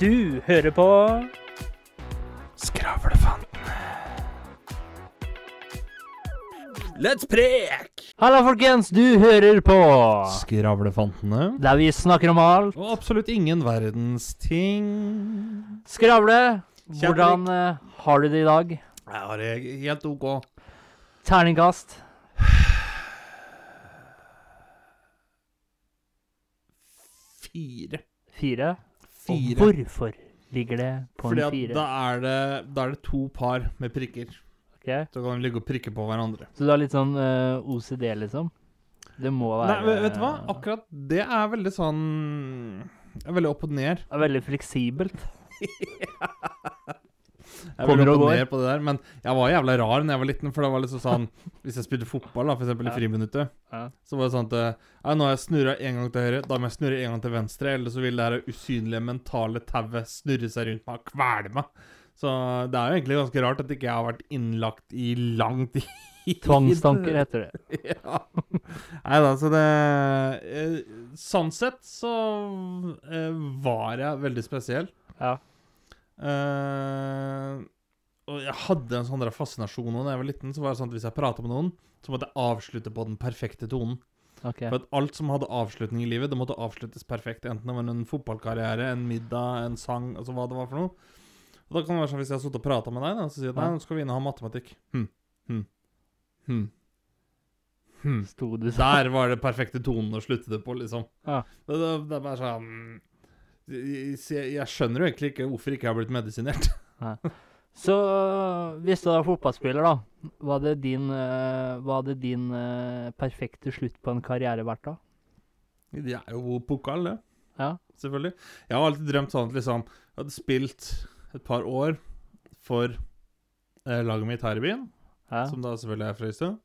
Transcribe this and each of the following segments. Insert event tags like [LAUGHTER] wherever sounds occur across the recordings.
Du hører på Skravlefantene. Let's prek! Halla, folkens! Du hører på Skravlefantene. Der vi snakker om alt. Og absolutt ingen verdens ting. Skravle, hvordan eh, har du det i dag? Jeg har det helt OK. Terningkast? Fire. Fire? Fire. Og hvorfor ligger det på Fordi en fire? da er, det, da er det to par med prikker. Okay. Så kan de ligge og prikke på hverandre. Så du har litt sånn uh, OCD, liksom? Det må Nei, være vet- vet du hva? Akkurat det er veldig sånn er veldig opp og ned. Er veldig fleksibelt. [LAUGHS] [LAUGHS] Jeg vil Kommer veldig og opp og går. ned på det der, men jeg var jævla rar da jeg var liten. For det var liksom sånn Hvis jeg spilte fotball, da, eksempel i friminuttet, Ja. så var det sånn at eh, Nå har jeg snurra en gang til høyre, da må jeg snurre en gang til venstre, eller så vil det her usynlige mentale tauet snurre seg rundt meg og kvele meg. Så det er jo egentlig ganske rart at ikke jeg har vært innlagt i lang tid. Tvangstanker heter det. [LAUGHS] ja. Nei da, så det eh, Sånn sett så eh, var jeg veldig spesiell. Ja. Eh, og jeg hadde en sånn der fascinasjon da jeg var liten. Så var det sånn at Hvis jeg prata med noen, så måtte jeg avslutte på den perfekte tonen. Okay. For at alt som hadde avslutning i livet, det måtte avsluttes perfekt. Enten det var en fotballkarriere, en middag, en sang, altså hva det var for noe. Og da kan det være sånn Hvis jeg har sittet og prata med deg, da, så sier jeg nei, nå skal vi inn og ha matematikk. Hm, hm, hm, hm. Du sånn? Der var det perfekte tonen å slutte det på, liksom. Ja. Det, det, det er bare sånn jeg, skjønner jo egentlig ikke hvorfor ikke jeg har blitt medisinert. [LAUGHS] Så hvis du er fotballspiller, da, hva hadde din, eh, hva din eh, perfekte slutt på en karriere vært da? Det er jo pokal, det. Ja. Selvfølgelig. Jeg har alltid drømt sånn at liksom Jeg hadde spilt et par år for eh, laget mitt her i byen, ja. som da selvfølgelig er Frøystad.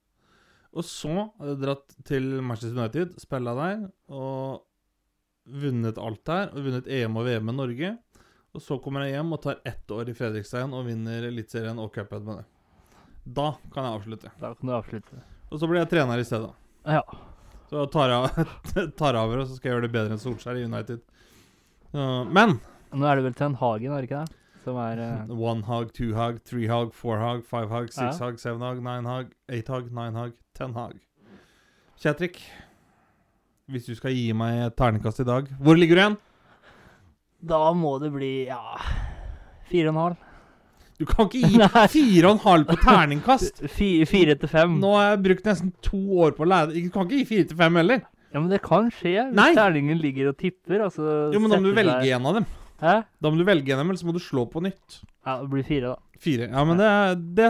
Og så hadde jeg dratt til Manchester United, spilla der, og vunnet alt her, Og vunnet EM og VM med Norge. Og så kommer jeg hjem og tar ett år i Fredrikstein og vinner Eliteserien og cupen med det. Da kan jeg avslutte. Da kan du avslutte. Og så blir jeg trener i stedet. Ja. Så tar jeg, tar jeg [LAUGHS] over, og så skal jeg gjøre det bedre enn Solskjær i United. Uh, men Nå er det vel Ten Hagen, er det ikke det? Som er uh... [LAUGHS] One hug, two hug, three hug, four hug, five hug, six Ja. hug, seven hug, nine hug, eight hug, nine hug, ten hug. Kjetrik, hvis du skal gi meg et terningkast i dag, hvor ligger du igjen? Da må det bli ja Fire og en halv. Du kan ikke gi [LAUGHS] fire og en halv på terningkast. [LAUGHS] Fire til fem. Nå har jeg brukt nesten to år på å lære Du kan ikke gi fire til fem heller. Ja, men det kan skje hvis Nei. terningen ligger og tipper. Altså Jo, men da må du velge en av dem. Hæ? Da må du velge en av dem, eller så må du slå på nytt. Ja, det blir fire, da. Fire. Ja, men det, det,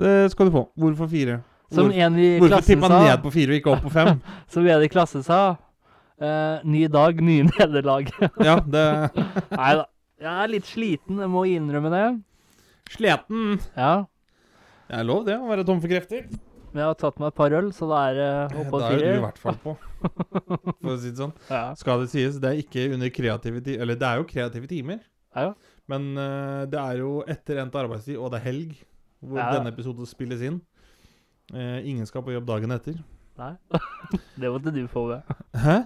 det skal du få. Hvorfor fire? Som Hvor- en i Hvorfor klassen tippa sa ned på fire og ikke opp på fem? [LAUGHS] Som en i klassen sa eh, Ny dag, nye [LAUGHS] nederlag. Ja, [LAUGHS] det Nei da. Jeg er litt sliten, jeg må innrømme det. Sliten. Ja. Det er lov, det, å være tom for krefter. Men jeg har tatt meg et par øl, så da er det oppå på Da er du i hvert fall på, for å si det sånn. Ja. Skal det sies, det er ikke under kreative timer Eller det er jo kreative timer, Ja, ja. men uh, det er jo etter endt arbeidstid, og det er helg, hvor denne episoden spilles inn. Eh, ingen skal på jobb dagen etter. Nei. [LAUGHS] Det måtte du få med. Hæ?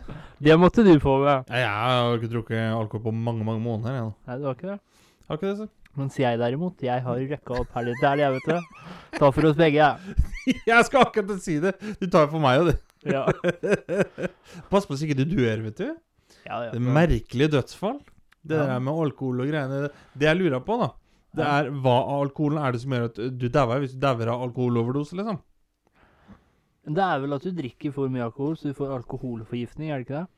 Det måtte du få med. Ja, jeg har ikke drukket alkohol på mange, mange måneder. Jeg. Nei, det var ikke det. har ikke det, så. Mens jeg derimot, jeg har røkka opp helg litt helg, jeg, vet du. Ta for oss begge, jeg. [LAUGHS] Jeg skal akkurat si det! Du tar for meg og det. Ja. [LAUGHS] Pass på så ikke du dør, vet du. Ja, ja. Det er merkelige dødsfall. Det der med alkohol og greiene. Det jeg lurer på, da, det er hva av alkoholen er det som gjør at du dauer hvis du dauer av alkoholoverdose, liksom? Det er vel at du drikker for mye alkohol, så du får alkoholforgiftning, er det ikke det?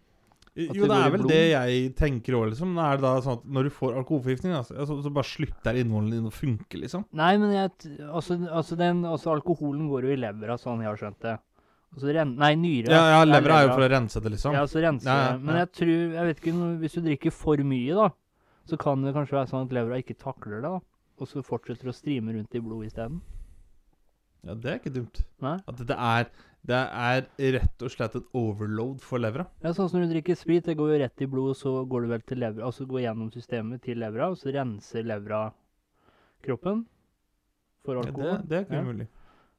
At Jo, det er vel blod. det jeg tenker òg, liksom. Er det da sånn at når du får alkoholforgiftning, altså, så, så bare slutter innholdet din å funke, liksom? Nei, men jeg, altså, altså, den, altså alkoholen går jo i levra, sånn jeg har skjønt det. Altså, ren, nei, nyre. Ja, ja levra er jo for å rense det, liksom. Ja, så rense Ja, ja. Men jeg tror Jeg vet ikke, hvis du drikker for mye, da, så kan det kanskje være sånn at levra ikke takler det, da. Og så fortsetter å strime rundt i blodet isteden. Ja, det er ikke dumt. Nei? At det er, det er rett og slett et overload for levra. Ja, sånn som når du drikker sprit, det går jo rett i blodet, så går det vel til levra, altså går gjennom systemet til levra, og så renser levra kroppen for Ja, det, det er ikke Ja. umulig.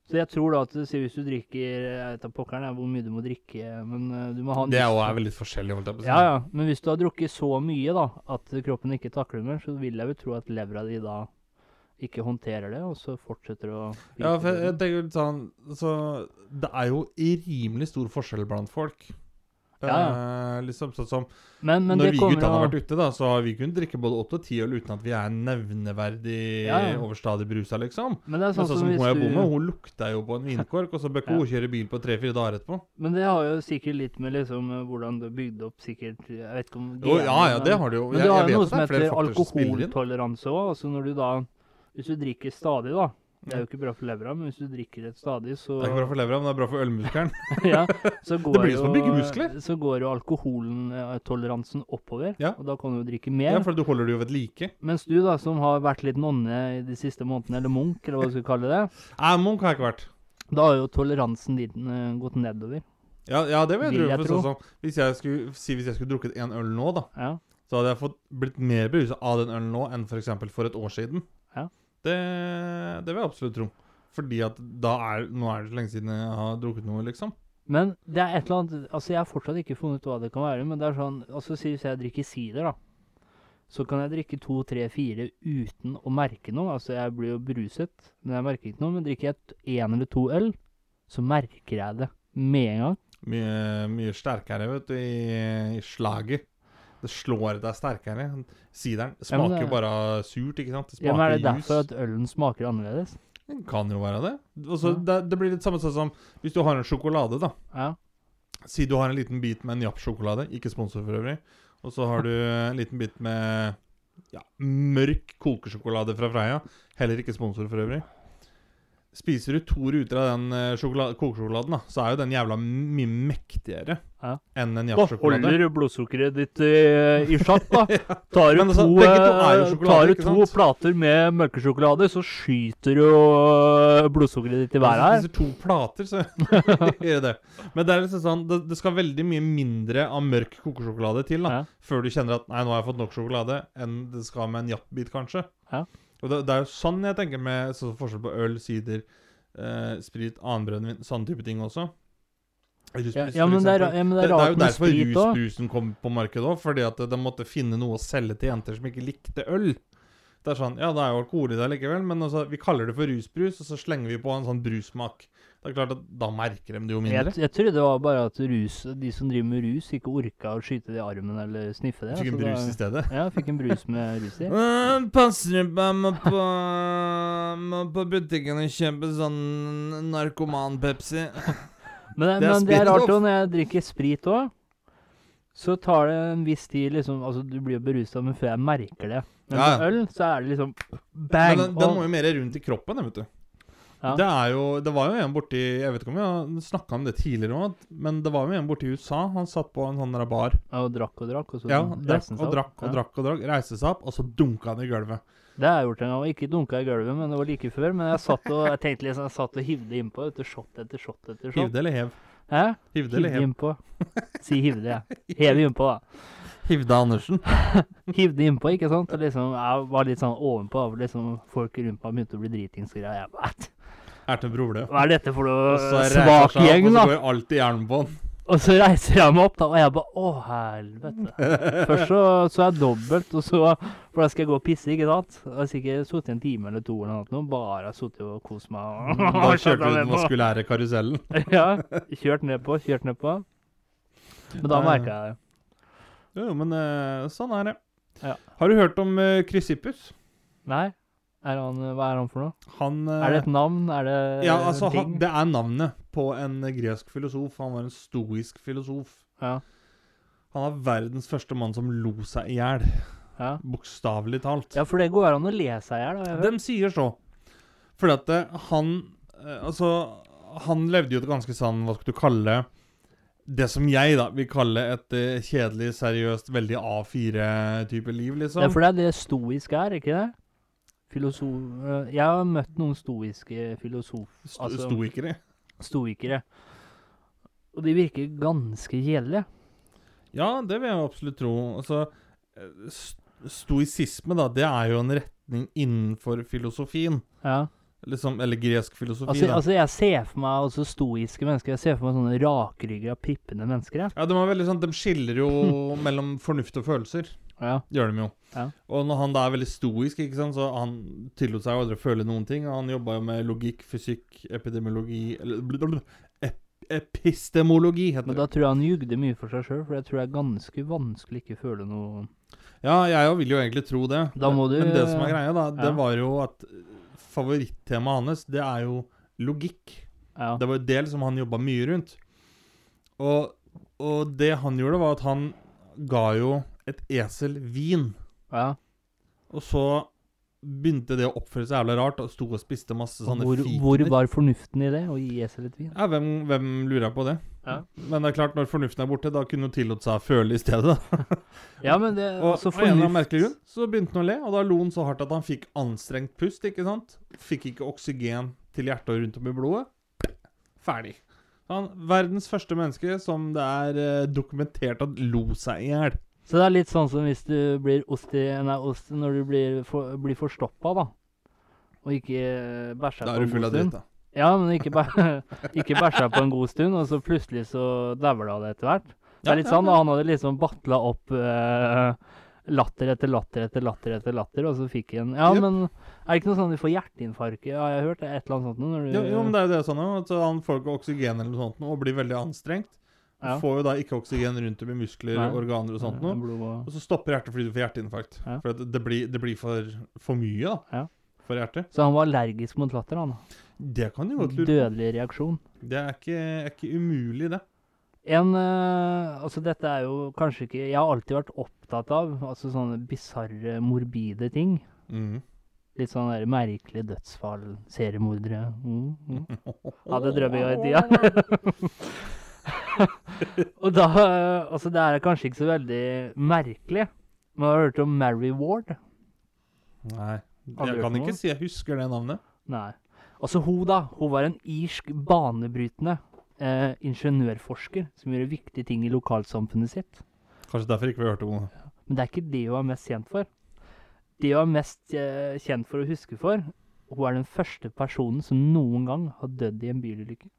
Så jeg tror da at hvis du drikker Jeg vet da pokkeren hvor mye du må drikke, men eh, du må ha Det er veldig er vel litt forskjellig, holdt jeg på å si. Ja, ja. Men hvis du har drukket så mye da, at kroppen ikke takler mer, så vil jeg jo tro at levra di da ikke håndterer det, og så fortsetter å Ja, for jeg, jeg tenker litt sånn Så det er jo rimelig stor forskjell blant folk. Ja, Eh, liksom sånn som Men, men Når vi gutta har vært ute, da, så har vi kunnet drikke både åtte og ti øl uten at vi er nevneverdig Ja, ja. overstadig brusa, liksom. Men det er Men sånn sånn som som hun du hun lukter jo på en vinkork, og så bør ikke Ja. hun kjøre bil på tre-fire dager etterpå. Men det har jo sikkert litt med liksom hvordan du bygde opp sikkert Jeg vet ikke om Jo, ja, ja, det har du jo. Men Jeg, du har jo noe som det er heter alkoholtoleranse òg. Altså når du da Hvis du drikker stadig, da Det er jo ikke bra for levra, men hvis du drikker det stadig, så Det er ikke bra for levra, men det er bra for ølmuskelen. [LAUGHS] ja, så går blir jo, som å bygge muskler. Så går jo alkoholtoleransen oppover, Ja. og da kan du jo drikke mer. Ja, for du holder det jo ved like. Mens du, da, som har vært litt nonne i de siste månedene, eller munk, eller hva du skal kalle det, Nei, munk har jeg ikke vært. da har jo toleransen din uh, gått nedover. Ja, ja det vil jeg Vil jeg tro. Sånn hvis jeg skulle si hvis jeg skulle drukket en øl nå, da, Ja. så hadde jeg fått blitt mer beruset av den ølen nå enn f.eks. For, for et år siden. Ja. Det, det vil jeg absolutt tro. Fordi at da er Nå er det så lenge siden jeg har drukket noe, liksom. Men det er et eller annet Altså, jeg har fortsatt ikke funnet ut hva det kan være, men det er sånn Altså, si hvis jeg drikker sider, da. Så kan jeg drikke to, tre, fire uten å merke noe. Altså, jeg blir jo bruset, men jeg merker ikke noe. Men drikker jeg én eller to øl, så merker jeg det med en gang. Mye, mye sterkere, vet du, i, i slaget. Det slår deg sterkere. Sideren smaker jo bare surt, ikke sant? Det smaker Ja, men er det derfor at ølen smaker annerledes? Det kan jo være det. Også, Ja. det. Det blir litt samme sånn som hvis du har en sjokolade, da. Ja. Si du har en liten bit med en Japp-sjokolade, ikke sponsor for øvrig. Og så har du en liten bit med ja, mørk kokesjokolade fra Freia. Heller ikke sponsor for øvrig. Spiser du to ruter av den eh, kokesjokoladen, da, så er jo den jævla mye mektigere Ja. enn en Da Japp-sjokolade. holder blodsukkeret ditt i, i sjakk, da. [LAUGHS] Tar du altså, to, to eh, tar du to plater med mørkesjokolade, så skyter du eh, blodsukkeret ditt i været her. Hvis du spiser to plater, så [LAUGHS] gjør det. Men det er liksom sånn det, det skal veldig mye mindre av mørk kokesjokolade til da Ja. før du kjenner at Nei, nå har jeg fått nok sjokolade, enn det skal med en jappbit, kanskje. Ja. Og det, det er jo sånn jeg tenker med så forskjell på øl, sider, eh, sprit, annen brennevin, sånne type ting også. Rusbrus, Ja, ja, men det er, ja, men det det, er det er jo derfor rusbrusen kom på markedet òg, fordi at de måtte finne noe å selge til jenter som ikke likte øl. Det er sånn, Ja, det er jo alkohol i det likevel, men altså, vi kaller det for rusbrus, og så slenger vi på en sånn brussmak. Det er klart at Da merker de det jo mindre. Jeg, jeg trodde det var bare at rus, de som driver med rus, ikke orka å skyte det i armen eller sniffe det. Fikk en brus da- i stedet. Ja, fikk en brus med rus i. Uh, [LAUGHS] passer på må på, må på butikken og kjøpe sånn narkoman-Pepsi. [LAUGHS] Men, det, men det er rart jo, når jeg drikker sprit òg, så tar det en viss tid liksom Altså, du blir jo berusa, men før jeg merker det. Men Ja, med øl, så er det liksom Men bang! den, den må jo mer rundt i kroppen, vet du. Ja. Det er jo Det var jo en borti Jeg vet ikke om vi har snakka om det tidligere òg, men det var jo en borti USA. Han satt på en sånn bar. Ja, og drakk og drakk, og så Ja, drakk og drakk og Ja. drakk og drakk. Reiste seg opp, og så dunka han i gulvet. Det har jeg gjort en gang. Ikke dunka i gulvet, men det var like før. Men jeg satt og jeg tenkte liksom, jeg satt og hivde innpå etter shot etter shot etter shot. Hivde eller hev? Hæ? Hivde eller hev? innpå. Si hivde, jeg. Hev innpå, da. Hivde Andersen. [LAUGHS] Hivde innpå, ikke sant? Og liksom, jeg var litt sånn ovenpå. Liksom, folk rundt meg begynte å bli dritings. og. Jeg bare, "What? Er til bror, Hva er dette for noe svak gjeng, da? og så går alt i jernbånd. Og så reiser jeg meg opp, da, og jeg bare Å, helvete. [LAUGHS] Først så så jeg dobbelt, og så For da skal jeg gå og pisse, ikke sant? Jeg har sikkert sittet en time eller to eller noe, bare sittet og kost meg. og- Da [LAUGHS] kjørte du den maskulære karusellen. [LAUGHS] Ja. Kjørt ned på, kjørt ned på. Men da merka jeg det. Jo, men eh, sånn er det. Ja. Har du hørt om uh, Chrysippus? Nei? Er han, hva er han for noe? Han eh, Er det et navn? Er det Ja, altså, han, det er navnet på en gresk filosof. Han var en stoisk filosof. Ja. Han var verdens første mann som lo seg i hjel. Ja. Bokstavelig talt. ja, for det går an å le seg i hjel. De sier så. Fordi at eh, han eh, Altså, han levde jo et ganske sånn, hva skal du kalle det Det som jeg da vil kalle et eh, kjedelig, seriøst, veldig A4-type liv, liksom. Ja, for det er det stoisk er, ikke det? Filosof... eh, Jeg har møtt noen stoiske filosof... Sto altså- stoikere. stoikere. Og de virker ganske kjedelige. Ja, det vil jeg absolutt tro. Altså, eh, stoisisme, da, det er jo en retning innenfor filosofien. Ja. Liksom, eller gresk filosofi, Altså, altså jeg ser for meg også stoiske mennesker. Jeg ser for meg sånne rakrygga, pippende mennesker. Ja, Ja, de, er veldig sånn, de skiller jo [LAUGHS] mellom fornuft og følelser. Ja. Gjør de jo. Ja. Og når han da er veldig stoisk, ikke sant, så han tillot seg aldri å føle noen ting. og Han jobba jo med logikk, fysikk, epidemiologi eller blablabla. ep epistemologi, heter Men da tror jeg han jugde mye for seg sjøl, for jeg tror det er ganske vanskelig ikke føle noe Ja, jeg vil jo egentlig tro det. Da må du- men det som er greia, da, det Ja. var jo at favorittemaet hans, det er jo logikk. Ja. Det var jo det som han jobba mye rundt. Og, og det han gjorde, var at han ga jo et esel vin. ja. Og så begynte det å oppføre seg jævla rart, og sto og spiste masse Og sånne hvor, fikener. hvor var fornuften i det, å gi esel et vin? Ja, hvem, hvem lurer på det? Ja. Men det er klart, når fornuften er borte, da kunne hun tillot seg å føle i stedet. da. [LAUGHS] Ja, men det Og altså Og en eller annen merkelig grunn så begynte han å le, og da lo han så hardt at han fikk anstrengt pust, ikke sant? Fikk ikke oksygen til hjertet og rundt om i blodet. Ferdig. Han, verdens første menneske som det er eh, dokumentert at lo seg i hjel. Så det er litt sånn som hvis du blir ost i Nei, ost når du blir, for, blir forstoppa, da. Og ikke eh, bæsja Da på er en du full god av stund. dritt, da. Ja, men ikke, [LAUGHS] ikke bæsja på en god stund, og så plutselig så dauer det av det etter hvert. Det er litt sånn, da. Han hadde liksom batla opp eh, latter etter latter etter latter etter latter, og så fikk han Ja, yep. men er det ikke noe sånn du får hjerteinfarkt? Ja, jeg har hørt det, et eller annet sånt når du Jo, jo, men det er jo det sånn at Han får ikke oksygen eller noe sånt og blir veldig anstrengt. Ja. Får jo da ikke oksygen rundt om i muskler, Nei. organer og sånt Ja, noe. og- så stopper hjertet fordi du får hjerteinfarkt. Ja. For det blir, det blir for, for mye da, Ja. for hjertet. Så han var allergisk mot latter, han. Det kan du godt lure. Dødelig reaksjon. Det er ikke, er ikke umulig, det. En eh, Altså, dette er jo kanskje ikke Jeg har alltid vært opptatt av altså sånne bisarre, morbide ting. Mm. Litt sånn der merkelig dødsfall, seriemordere mm, mm. [LAUGHS] Hadde drømmer i tida. [LAUGHS] [LAUGHS] Og da Altså, det er kanskje ikke så veldig merkelig. Men har hørt om Mary Ward? Nei. Jeg kan ikke si jeg husker det navnet. Nei. Altså, hun da, hun var en irsk banebrytende eh, ingeniørforsker som gjorde viktige ting i lokalsamfunnet sitt. Kanskje derfor ikke vi hørte om henne. Men det er ikke det hun er mest kjent for. Det hun er mest eh, kjent for å huske for, hun er den første personen som noen gang har dødd i en bilulykke.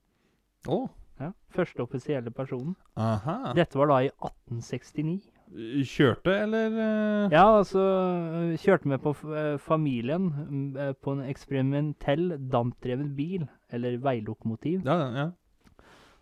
Å, Ja, Første offisielle personen. aha. Dette var da i 1869. Kjørte, eller eh? Ja, altså øh, Kjørte med på familien mm, på en eksperimentell dampdrevet bil, eller veilokomotiv. Ja, ja.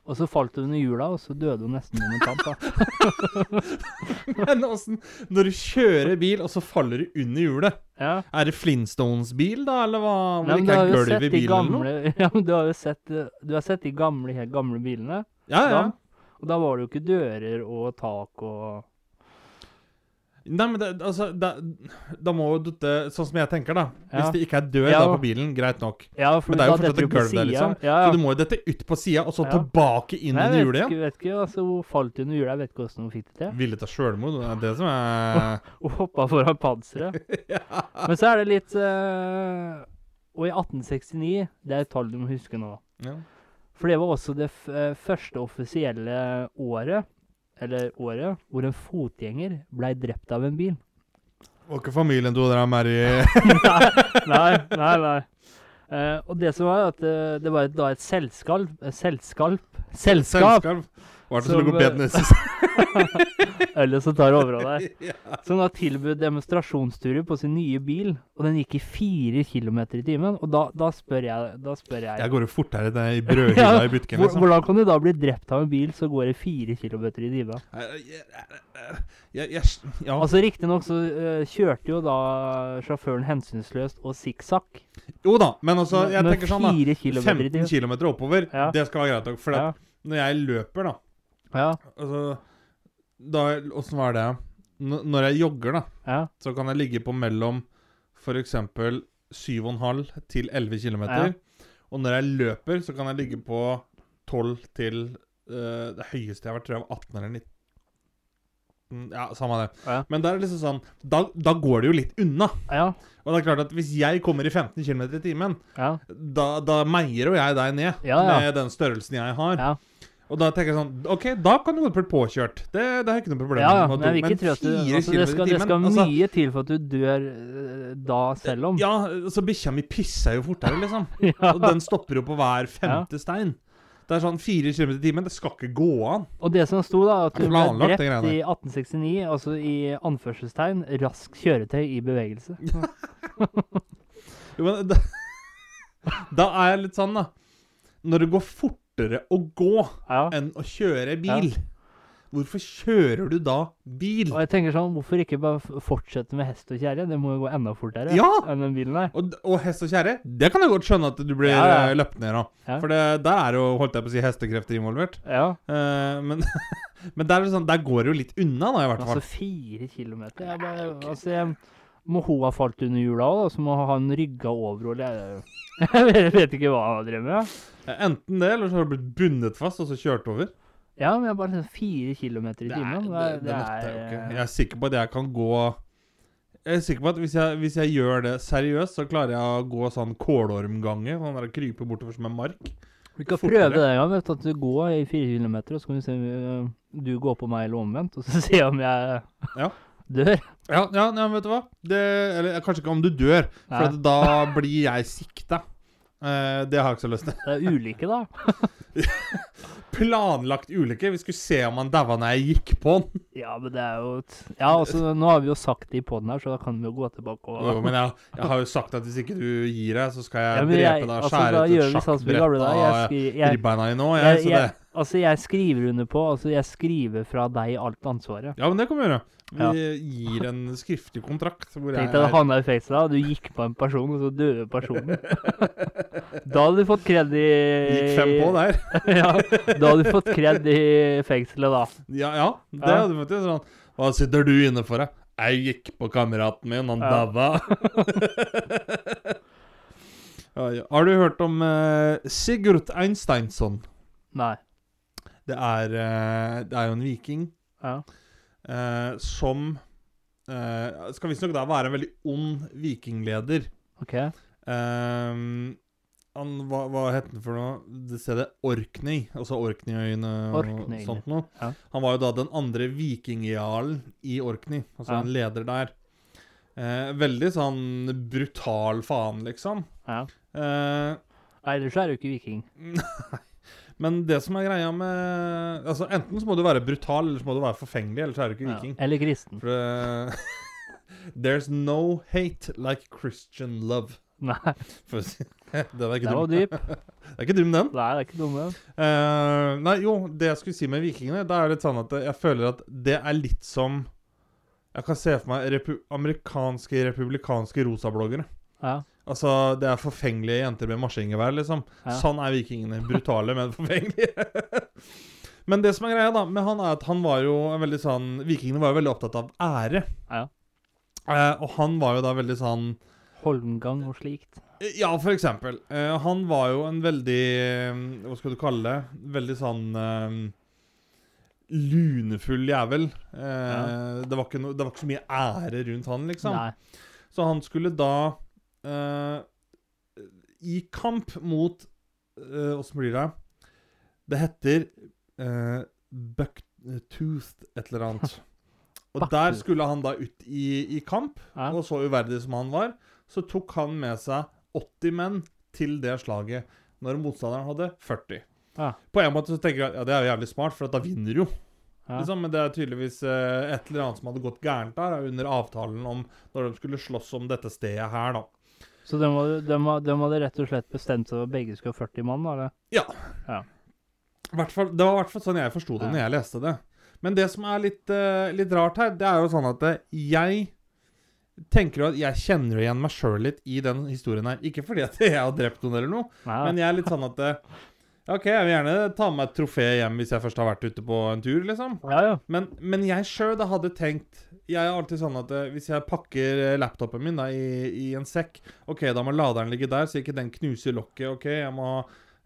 Og så falt hun under hjula, og så døde hun nesten momentant. da. [LAUGHS] Men åssen Når du kjører bil, og så faller du under hjulet Ja. Er det Flintstones-bil, da, eller hva? Hvor Nei, det ikke har er gulv sett i eller noe? gamle [LAUGHS] Ja, men du har jo sett, du har sett de gamle, helt gamle bilene. Ja, ja. Da, og da var det jo ikke dører og tak og Nei, men det, altså da, da må jo dette Sånn som jeg tenker, da. Hvis det ikke er dør da på bilen, greit nok. Men det er jo fortsatt et gulv der, liksom. Så du må jo dette ut på sida, og så tilbake inn under hjulet igjen. Jeg vet ikke, altså Hun falt under hjulet, jeg vet ikke hvordan hun fikk det til. Ville ta sjølmord, det er det som [LAUGHS] er Hun hoppa foran panseret. [LAUGHS] Men så er det litt uh, Og i 1869, det er et tall du må huske nå. ja. For det var også det eh, første offisielle året, eller året, hvor en fotgjenger blei drept av en bil. Var ikke familien til dere Mary [LAUGHS] nei, nei, nei. Eh, og det som var, at eh, det var et, da et selskap eh, Selskap? Selskap! Selskap? er det Som, [LAUGHS] så logopeden neste hennes? Ølet som tar overhånd her. [LAUGHS] ja. Som da tilbød demonstrasjonsturer på sin nye bil, og den gikk i fire kilometer i timen. Og da, da spør jeg, da spør jeg Jeg går jo fortere enn i brødhylla [LAUGHS] Ja, i butikken, liksom. Hvordan kan du da bli drept av en bil som går i fire kilometer i timen? Ja. Altså Riktignok så uh, kjørte jo da sjåføren hensynsløst og sikksakk. Jo da, men altså, jeg med tenker sånn, da. fire kilometer 15 km oppover, Ja. det skal være greit nok. For Ja, når jeg løper, da ja, Altså da, Åssen var det? N når jeg jogger, da, ja. så kan jeg ligge på mellom f.eks. 7,5 til 11 km. Ja. Og når jeg løper, så kan jeg ligge på 12 til uh, Det høyeste jeg har vært, tror jeg var 18 eller 19. Ja, samme det. Ja. Men da er det liksom sånn da, da går det jo litt unna. ja, Og det er klart at hvis jeg kommer i 15 km i timen, ja. da, da meier jo jeg deg ned med den størrelsen jeg har. Ja. Og da tenker jeg sånn OK, da kan du godt bli påkjørt. Det, det er ikke noe problem. Ja, ja, men jeg vil ikke tro at du altså, det, skal, det skal altså, mye til for at du dør eh, da selv om. Ja, så bikkja mi pisser jo fortere, liksom. [LAUGHS] Ja. Og den stopper jo på hver femte stein. Det er sånn fire km i timen. Det skal ikke gå an. Og det som sto, da, at du ble drept i 1869, altså i anførselstegn, rask kjøretøy i bevegelse. [LAUGHS] Jo, men da, [LAUGHS] da er jeg litt sånn, da. Når det går fortere å gå Ja. enn å kjøre bil, hvorfor kjører du da bil? Og jeg tenker sånn, hvorfor ikke bare fortsette med hest og kjerre? Det må jo gå enda fortere Ja! enn den bilen der. Og, og hest og kjerre, det kan jeg godt skjønne at du blir Ja, ja. eh, løpt ned av. Ja. For det, der er jo, holdt jeg på å si, hestekrefter involvert. Ja, Eh, men [LAUGHS] men der, er det sånn, der går det jo litt unna, da, i hvert fall. altså fire kilometer. Jeg bare, altså, jeg, må hun ha falt under hjula òg, så må han rygga over og jeg, vet ikke hva han drev med. Ja. Enten det, eller så har du blitt bundet fast og så kjørt over. ja, men jeg bare sånn fire kilometer i timen. det, Det, det det er, jo ikke. Jeg er sikker på at jeg kan gå Jeg er sikker på at hvis jeg, hvis jeg gjør det seriøst, så klarer jeg å gå sånn kålormgange. Sånn der krype bortover som en mark. Vi kan fortere. prøve det en gang. vet At du går i fire kilometer, og så kan vi se om eh, du går på meg eller omvendt, og så [LAUGHS] se om jeg Ja. Dør. Ja, ja, ja, vet du hva? Det, eller kanskje ikke om du dør, for at da blir jeg sikta. Eh, det har jeg ikke så lyst til. Det er ulike, da. [LAUGHS] Planlagt ulykke. Vi skulle se om han daua når jeg gikk på han. Ja, men det er jo Ja, altså, nå har vi jo sagt det i poden her, så da kan vi jo gå tilbake og Jo, men jeg, jeg har jo sagt at hvis ikke du gir deg, så skal jeg Ja, drepe jeg- deg og altså, skjære altså, ut et sånn sjakkbrett av ribbeina dine òg, jeg, jeg. Så det altså, jeg skriver under på Altså, jeg skriver fra deg alt ansvaret. Ja, men det kan vi gjøre. Vi Ja. gir en skriftlig kontrakt hvor Tenk deg det havna i fengsel, da. Du gikk på en person, og så døde personen. [LAUGHS] Da hadde du fått kred i Gikk fem på der. [LAUGHS] ja, da hadde du fått kred i fengselet, da. Ja, ja det Ja. hadde du fått. Sånn. Hva sitter du inne for, da? Jeg gikk på kameraten min, han Ja. daua. [LAUGHS] Har du hørt om eh, Sigurd Einsteinsson? Nei. Det er, eh, det er jo en viking Ja. eh, som eh, skal visstnok da være en veldig ond vikingleder. OK. Ehm, han, hva, hva het han for noe? Det stedet Orkney. Altså Orkneyøyene og sånt noe. ja. Han var jo da den andre vikingjarlen i Orkney. Altså Ja. en leder der. Eh, veldig sånn brutal faen, liksom. Ja. Eh, Ellers er du ikke viking. [LAUGHS] men det som er greia med Altså Enten så må du være brutal, eller så må du være forfengelig, eller så er du ikke Ja. viking. Eller kristen. For [LAUGHS] There's no hate like Christian love. Nei, For [LAUGHS] Den er ikke den dum. dyp. [LAUGHS] Det er ikke dum, den. Nei, det er ikke dum den. Uh, nei, jo, det jeg skulle si med vikingene, da er det litt sånn at jeg føler at det er litt som Jeg kan se for meg repu amerikanske republikanske rosabloggere. Ja. Altså, det er forfengelige jenter med maskingevær, liksom. Ja. Sånn er vikingene. Brutale, men forfengelige. [LAUGHS] men det som er greia da med han, er at han var jo en veldig sånn Vikingene var jo veldig opptatt av ære. Ja. Eh, og han var jo da veldig sånn Holmgang og slikt. Ja, for eksempel. Eh, han var jo en veldig eh, Hva skal du kalle det? Veldig sånn eh, lunefull jævel. Eh, det, var ikke no, det var ikke så mye ære rundt han, liksom. Nei. Så han skulle da eh, I kamp mot uh, Åssen blir det? Det heter uh, Bucktooth et eller annet. [LAUGHS] Og der skulle han da ut i, i kamp. Ja. Og så uverdig som han var, så tok han med seg 80 menn til det slaget, når motstanderen hadde 40. Ja. På en måte så tenker jeg at ja, det er jo jævlig smart, for da vinner jo. Ja. Liksom, men det er tydeligvis eh, et eller annet som hadde gått gærent der, under avtalen om når de skulle slåss om dette stedet her, da. Så de hadde, de, hadde- de hadde rett og slett bestemt seg for at begge skulle ha 40 mann, eller? Hvert fall, det var i hvert fall sånn jeg forsto det Ja. når jeg leste det. Men det som er litt, uh, litt rart her, det er jo sånn at eh, jeg tenker jo at jeg kjenner igjen meg sjøl litt i den historien her. Ikke fordi at [LAUGHS] jeg har drept noen eller noe, Nei, men jeg er litt sånn at eh, OK, jeg vil gjerne ta med et trofé hjem hvis jeg først har vært ute på en tur, liksom. ja, ja. Men, men jeg sjøl hadde tenkt Jeg er alltid sånn at eh, hvis jeg pakker eh, laptopen min da, i, i en sekk OK, da må laderen ligge der, så ikke den knuser lokket. OK, jeg må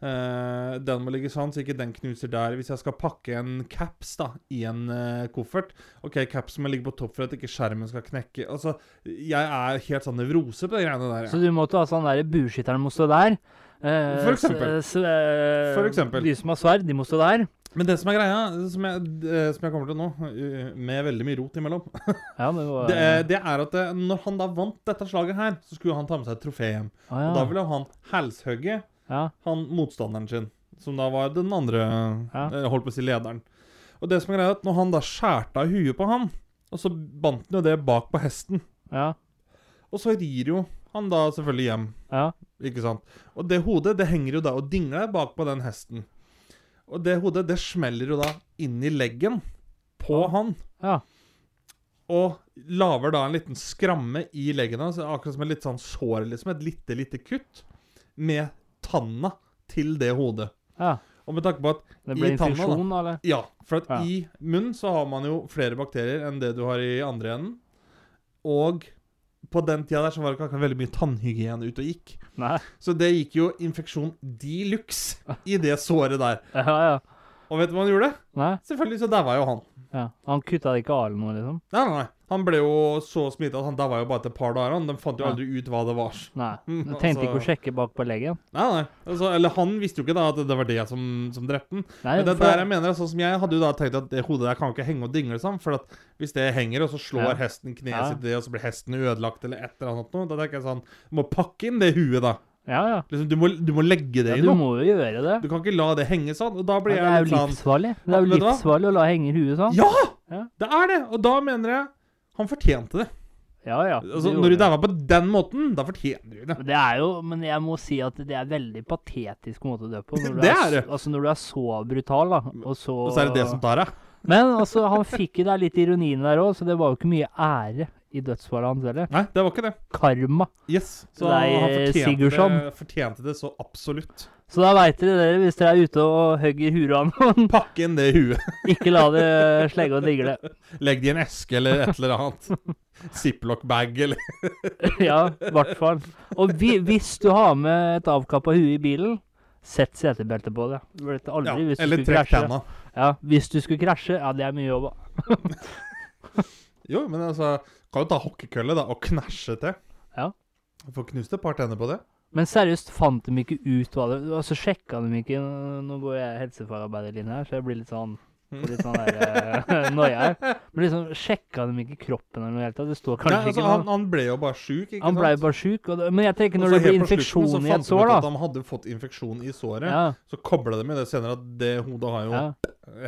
eh, Den må ligge sånn, så ikke den knuser der. Hvis jeg skal pakke en caps da, i en eh, koffert OK, capsen må ligge på topp for at ikke skjermen skal knekke. Altså, jeg er helt sånn nevrose på de greiene der. Så du måtte ha sånn der burskytteren må stå der, Eh, For eksempel. s- eh, For eksempel. De som har sverd, de må stå der. Men det som er greia, som jeg, eh, som jeg kommer til nå, eh, med veldig mye rot imellom, Ja, det var [LAUGHS] det, er- det er at eh, når han da vant dette slaget her, så skulle han ta med seg et trofé hjem. ah, ja. Og da ville han halshugge ja. han motstanderen sin, som da var den andre Ja. eh, Holdt på å si lederen. Og det som er greia, er at når han da skjærte av huet på han, og så bandt han jo det bak på hesten, ja. og så rir jo han da selvfølgelig hjem. ja. Ikke sant? Og det hodet det henger jo da og dingler bak på den hesten. Og det hodet det smeller jo da inn i leggen på han. Ja. Og lager da en liten skramme i leggen hans, akkurat som et litt sånn sår, liksom. Et lite, lite kutt. Med tanna til det hodet. ja. Og med tanke på at Det blir infeksjon, eller? Ja, for at Ja. i munnen så har man jo flere bakterier enn det du har i andre enden. Og på den tida der så var det ikke veldig mye tannhygiene ute og gikk. Nei. Så det gikk jo infeksjon de luxe i det såret der. [LAUGHS] Ja, ja. Og vet du hva han gjorde? Nei. Selvfølgelig så daua jo han. Ja. Han kutta det ikke av eller noe, liksom? Nei, nei, nei. Han ble jo så smitta at han daua jo bare etter et par dager. De fant jo aldri ut hva det var. Nei. [LAUGHS] De tenkte ikke å altså- sjekke bak på leggen? Nei, nei. Altså, eller han visste jo ikke da at det var det som, som drepte han. Men det for- der jeg mener, sånn som jeg hadde jo da tenkt at det hodet der kan jo ikke henge og dingle sånn. For at hvis det henger, og så slår Ja. hesten kneet Ja. sitt i det, og så blir hesten ødelagt eller et eller annet noe, da tenker jeg sånn Du må pakke inn det huet, da. Ja, ja. Liksom, du, må, du må legge det ja i du må jo gjøre det. Du kan ikke la det henge sånn. Og da Ja, det er jo sånn livsfarlig. Det er jo livsfarlig å la henge huet sånn. Ja! Ja. Det er det! Og da mener jeg han fortjente det. Ja, ja. Altså, når du gjorde på den måten, da fortjener du det. Men Det er jo, men jeg må si at det er veldig patetisk måte å dø på. Når du Det er, er det. Altså når du er så brutal, da. Og så Og så er det det som tar deg. Men altså, han fikk jo der litt ironien der òg, så det var jo ikke mye ære i dødsfallet hans heller. Nei, det var ikke det. Karma. Yes. Så Nei, han fortjente Sigurdsson. det, fortjente det så absolutt. Så da veit dere dere, hvis dere er ute og hugger huet av noen, [LAUGHS] Pakke inn det huet. [LAUGHS] ikke la det slegge og digle. Legg det i en eske eller et eller annet. Ziplock-bag eller [LAUGHS] Ja, i hvert fall. Og vi, hvis du har med et avkappa hue i bilen, sett setebeltet på det. Aldri ja, Eller trekk tenna. Ja, hvis du skulle krasje, ja, det er mye jobb. da. Jo, men altså Kan jo ta hockeykølle da og knæsje til. Ja. Få knust et par tenner på det. Men seriøst, fant de ikke ut hva det Altså sjekka de ikke Nå går jeg helsefagarbeiderlinja her, så jeg blir litt sånn Litt sånn der uh, [LAUGHS] noia her. Men liksom, sjekka de ikke kroppen eller noe helt? Det står Nei, kanskje altså, ikke noe han ble jo bare sjuk, ikke Han ble jo bare sjuk. Det, men jeg tenker når det blir infeksjon helt på sår, da så fant de ut At de hadde fått infeksjon i såret. ja, Så kobla de med det senere at det hodet har jo ja.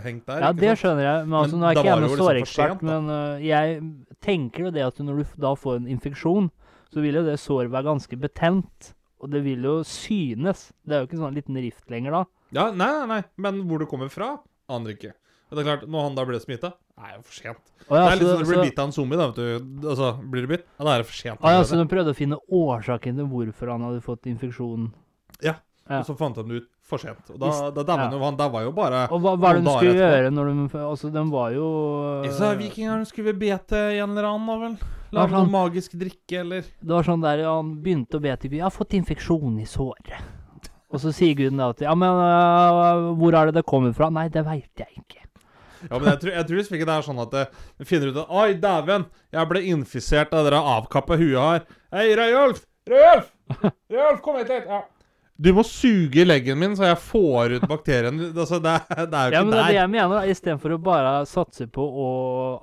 Hengt der. ja, det sant? skjønner jeg. Men altså, Men nå er ikke jeg noen sårekspert, liksom sårekspert, da. men uh, jeg tenker jo det at når du da får en infeksjon, så vil jo det såret være ganske betent. Og det vil jo synes. Det er jo ikke en sånn liten rift lenger da. Ja, nei, nei, nei. Men hvor det kommer fra, aner ikke. Det er klart, Når han da ble smitta, er jo for sent. Ja, det er litt så- sånn du blir bitt av en zombie. da, vet du. Altså, Blir du bitt, ja, da er det for sent. Ah, ja, så de prøvde å finne årsaken til hvorfor han hadde fått infeksjonen? Ja. Ja. Og så fant de det ut for sent. Og da, da daua ja. han jo. Han daua jo bare Og hva var det de skulle gjøre når de Altså, de var jo Så sa vikingene skulle be til en eller annen, da vel? Hva Lage sånn? noe magisk drikke, eller Det var sånn der han begynte å be til Gud 'Jeg har fått infeksjon i såret'. Og så sier guden da at 'Ja, men uh, hvor er det det kommer fra?' 'Nei, det veit jeg ikke'. Ja, men jeg tror, jeg tror ikke det er sånn at du finner ut at Oi, dæven, jeg ble infisert av det der avkappa huet her. Hei, Røyolf! Røyolf! Røyolf, kom hit litt! Ja. Du må suge leggen min, så jeg får ut bakterien. Altså, det, er- det er jo Ja, ikke men det er det jeg mener. da. Istedenfor å bare satse på å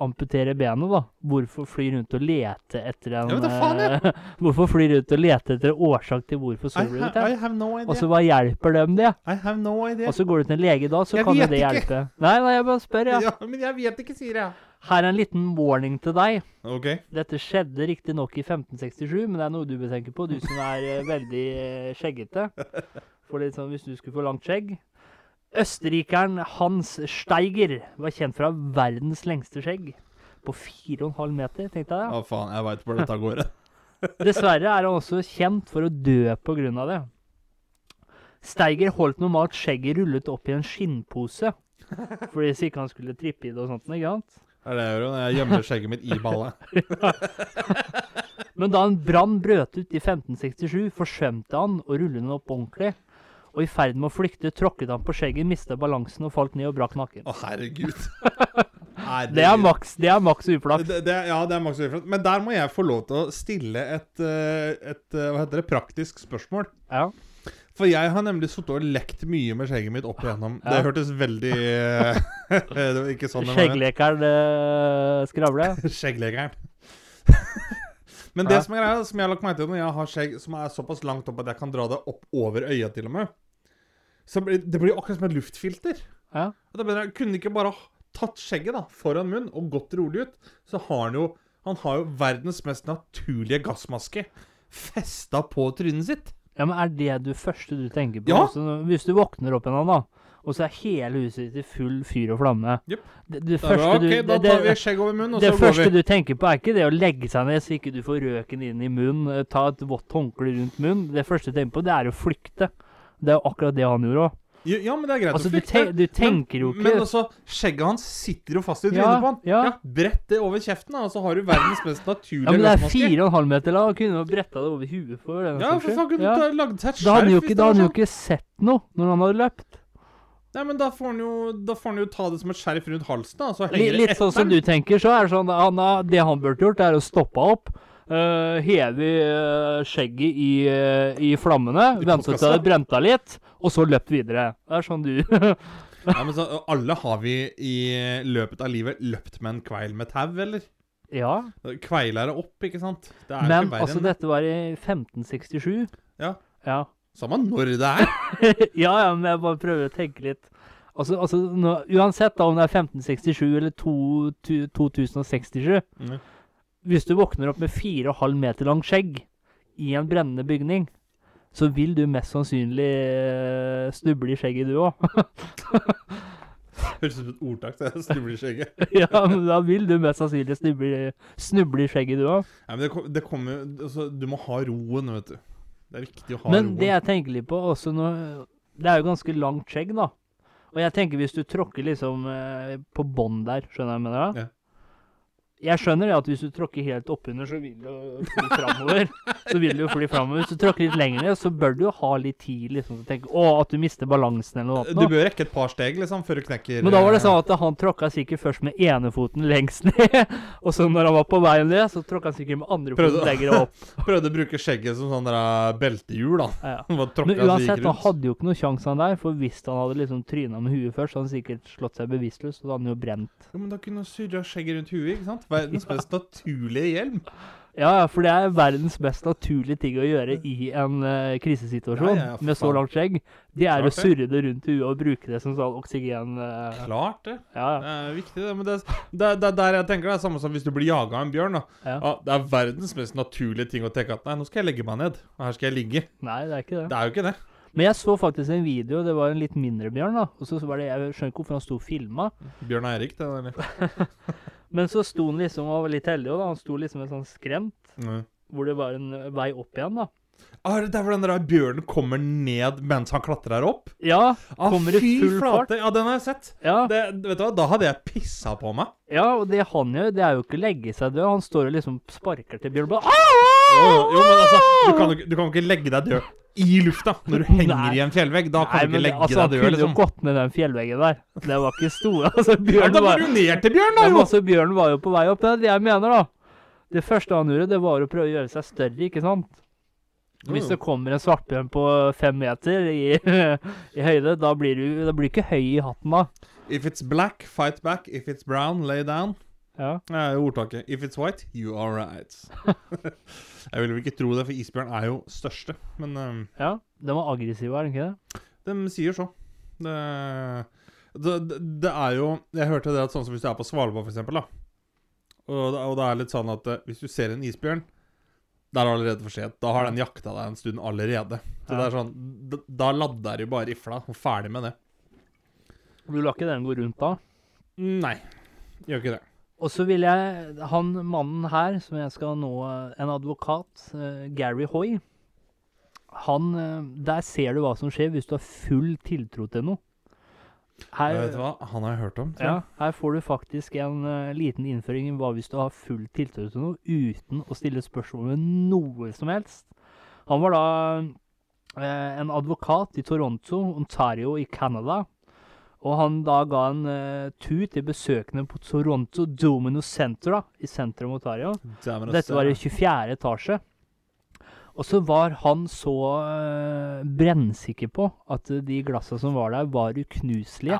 amputere benet, da. Hvorfor fly rundt og lete etter en Ja, faen, ja. eh, [LAUGHS] Hvorfor fly rundt og lete etter årsak til hvorfor såret ble have no. Og så hva hjelper dem det? I have no idea. Og så går du til en lege da, så Jeg kan jo det det ikke. hjelpe. Nei, nei, jeg bare spør, ja. ja, men jeg vet ikke, sier jeg. Her er en liten warning til deg. OK. Dette skjedde riktignok i 1567, men det er noe du bør tenke på, du som er eh, veldig eh, skjeggete. For litt sånn hvis du skulle få langt skjegg. Østerrikeren Hans Steiger var kjent fra verdens lengste skjegg. På 4,5 meter, tenkte jeg. Å, faen, jeg veit hvor dette går. [LAUGHS] [LAUGHS] Dessverre er han også kjent for å dø pga. det. Steiger holdt normalt skjegget rullet opp i en skinnpose. Fordi så ikke han skulle trippe i det og sånt. ikke sant? Det er det jeg gjør når jeg gjemmer skjegget mitt i ballet. [LAUGHS] Men da en brann brøt ut i 1567, forsvømte han og rullet den opp ordentlig. Og i ferd med å flykte tråkket han på skjegget, mista balansen og falt ned og brakk nakken. Å, herregud. herregud. [LAUGHS] Det er maks det er maks uflaks. Det, det, ja, det er maks uflaks. Men der må jeg få lov til å stille et, eh, et eh, hva heter det, praktisk spørsmål. Ja. For jeg har nemlig sittet og lekt mye med skjegget mitt opp igjennom. Ja. Det hørtes veldig eh, [LAUGHS] Det var ikke sånn. Skjegglekeren uh, skravle. [LAUGHS] Skjegglekeren. [LAUGHS] Men det Ja. som er greia, som jeg har lagt meg til når jeg har skjegg som er såpass langt opp at jeg kan dra det opp over øya til og med så Det blir akkurat som et luftfilter. Ja. Og da jeg, Kunne ikke bare tatt skjegget da, foran munnen og gått rolig ut, så har han jo Han har jo verdens mest naturlige gassmaske festa på trynet sitt. Ja, men er det du første du tenker på? Ja. Altså, hvis du våkner opp en dag, da, og så er hele huset ditt i full fyr og flamme yep. Det, det det, første ok, du da tar vi det, skjegg over munnen, og det så går vi. Det første du tenker på, er ikke det å legge seg ned så ikke du får røken inn i munnen, eh, ta et vått håndkle rundt munnen. Det første du tenker på, det er å flykte. Det er jo akkurat det han gjorde òg. Ja, men det er greit Altså, du, te du tenker jo ikke Men altså, skjegget hans sitter jo fast i trynet Ja, på han. ja. ja Brett det over kjeften, da, og så har du verdens mest naturlige Ja, men det er gassmaske. fire og en halv meter lang. Han kunne jo bretta det over huet for det. Ja, for faen, kunne Ja. lagd seg et Da hadde han jo skjerf ikke, da hadde han jo ikke sett noe når han hadde løpt. Nei, men da får han jo, da får han jo ta det som et skjerf rundt halsen, da, så henger det Litt sånn som du tenker, så er det sånn han, Det han burde gjort, er å stoppe opp. Uh, heve uh, skjegget i, uh, i flammene, vente til det brente litt, og så løpt videre. Det er sånn du [LAUGHS] Ja, men så, alle har vi i løpet av livet løpt med en kveil med tau, eller? Ja. Kveila det opp, ikke sant? Det Men altså, dette var i 1567. Ja. Ja. Samme når det er. [LAUGHS] ja, ja, men jeg bare prøver å tenke litt. Altså, altså nå, Uansett da, om det er 1567 eller to, to, 2067 Mm. Hvis du våkner opp med 4,5 meter langt skjegg i en brennende bygning, så vil du mest sannsynlig snubble snuble i skjegget, du òg. [LAUGHS] Høres ut som et ordtak. Det [LAUGHS] snubler i skjegget. [LAUGHS] ja, men da vil du mest sannsynlig snuble, snuble i skjegget, du òg. Nei, men det, det kommer jo altså, Du må ha roen, vet du. Det er viktig å ha Men roen. det jeg tenker litt på også nå Det er jo ganske langt skjegg, da. Og jeg tenker hvis du tråkker liksom eh, på bånn der, skjønner jeg hva jeg mener? Ja. Jeg skjønner det at hvis du tråkker helt oppunder, så vil du fly framover. [LAUGHS] så vil du fly framover. Hvis du tråkker litt lenger ned, så bør du jo ha litt tid liksom, til å tenke Å, at du mister balansen eller noe. Du annet nå. bør rekke et par steg liksom, før du knekker Men da var det eh, sånn at han tråkka sikkert først med enefoten lengst ned. [LAUGHS] og så når han var på vei ned, så tråkka han sikkert med andre foten lenger opp. [LAUGHS] Prøvde å bruke skjegget som sånn eh, beltehjul, da. Ja, ja. Men uansett, han hadde jo ikke noe sjanse han der, for hvis han hadde liksom tryna med huet først, så hadde han sikkert slått seg bevisstløs, og da hadde han jo brent. Ja, men da kunne han surra skjegget rundt huet, ikke sant? Verdens mest naturlige hjelm. Ja, for det er verdens mest naturlige ting å gjøre i en uh, krisesituasjon Ja, ja, med så langt skjegg. Det er å Klart surre det rundt huet og bruke det som sånn oksygen... Uh, Klart det. ja, Det er viktig, det. Men det, det, det er der jeg tenker det er samme som hvis du blir jaga av en bjørn. da. det er verdens mest naturlige ting å tenke at nei, nå skal jeg legge meg ned. Og her skal jeg ligge. Nei, det er ikke det. Det er jo ikke det. Men jeg så faktisk en video, det var en litt mindre bjørn, da. Og så var det, jeg skjønner ikke hvorfor han sto og filma, Bjørn Eirik, det. Eller? [LAUGHS] men så sto han liksom og var litt heldig òg, da. Han sto liksom en sånn skremt, Mm. hvor det var en vei opp igjen, da. Ah, det er hvor den der bjørnen kommer ned mens han klatrer opp? Ja, Ah, Kommer i full fart. Ja, den har jeg sett. ja. Det, vet du hva, Da hadde jeg pissa på meg. Ja, og det han gjør, det er jo ikke å legge seg død. Han står og liksom sparker til bjørnen. Ah! Jo, jo, men altså, du kan du kan jo ikke legge deg død i lufta når du henger Nei. i en fjellvegg. Da kan Nei, du ikke legge altså, deg død, kunne jo liksom. gått ned den fjellveggen der. Det var ikke stor. [LAUGHS] Altså, Ja, da var, du ned til bjørn, da, jo! altså, bjørn var jo på vei opp. Det er det jeg mener, da. Det første han gjorde, det var å prøve å gjøre seg større, ikke sant? Hvis det kommer en svartbjørn på fem meter i, [LAUGHS] i høyde, da blir du da blir ikke høy i hatten da. If it's black, fight back. If it's brown, lay down. Ja. Det er jo ordtaket. If it's white, you are right. [LAUGHS] jeg vil vel ikke tro det, for isbjørn er jo største. Men um, ja. Den var aggressiv, er den ikke det? de sier så. Det, det, det, er jo Jeg hørte det at sånn som hvis du er på Svalbard, for eksempel, da. Og, og det er litt sånn at eh, hvis du ser en isbjørn, det er allerede for sent. Da har den jakta deg en stund allerede. Så Ja. det er sånn Da, da ladder du bare rifla, og ferdig med det. Du lar ikke den gå rundt da? Nei, gjør ikke det. Og så vil jeg Han mannen her, som jeg skal nå En advokat, eh, Gary Hoy Han eh, Der ser du hva som skjer hvis du har full tiltro til noe. Her, vet du hva? Han har jeg hørt om. ja, her får du faktisk en uh, liten innføring i hva hvis du har full tiltro til noe uten å stille spørsmål ved noe som helst. Han var da uh, en advokat i Toronto, Ontario i Canada. Og han da ga en uh, tur til besøkende på Toronto Domino Center da, i sentrum av Ontario. Dette var i 24. etasje. Og så var han så uh, brennsikker på at eh, de glassa som var der, var uknuselige.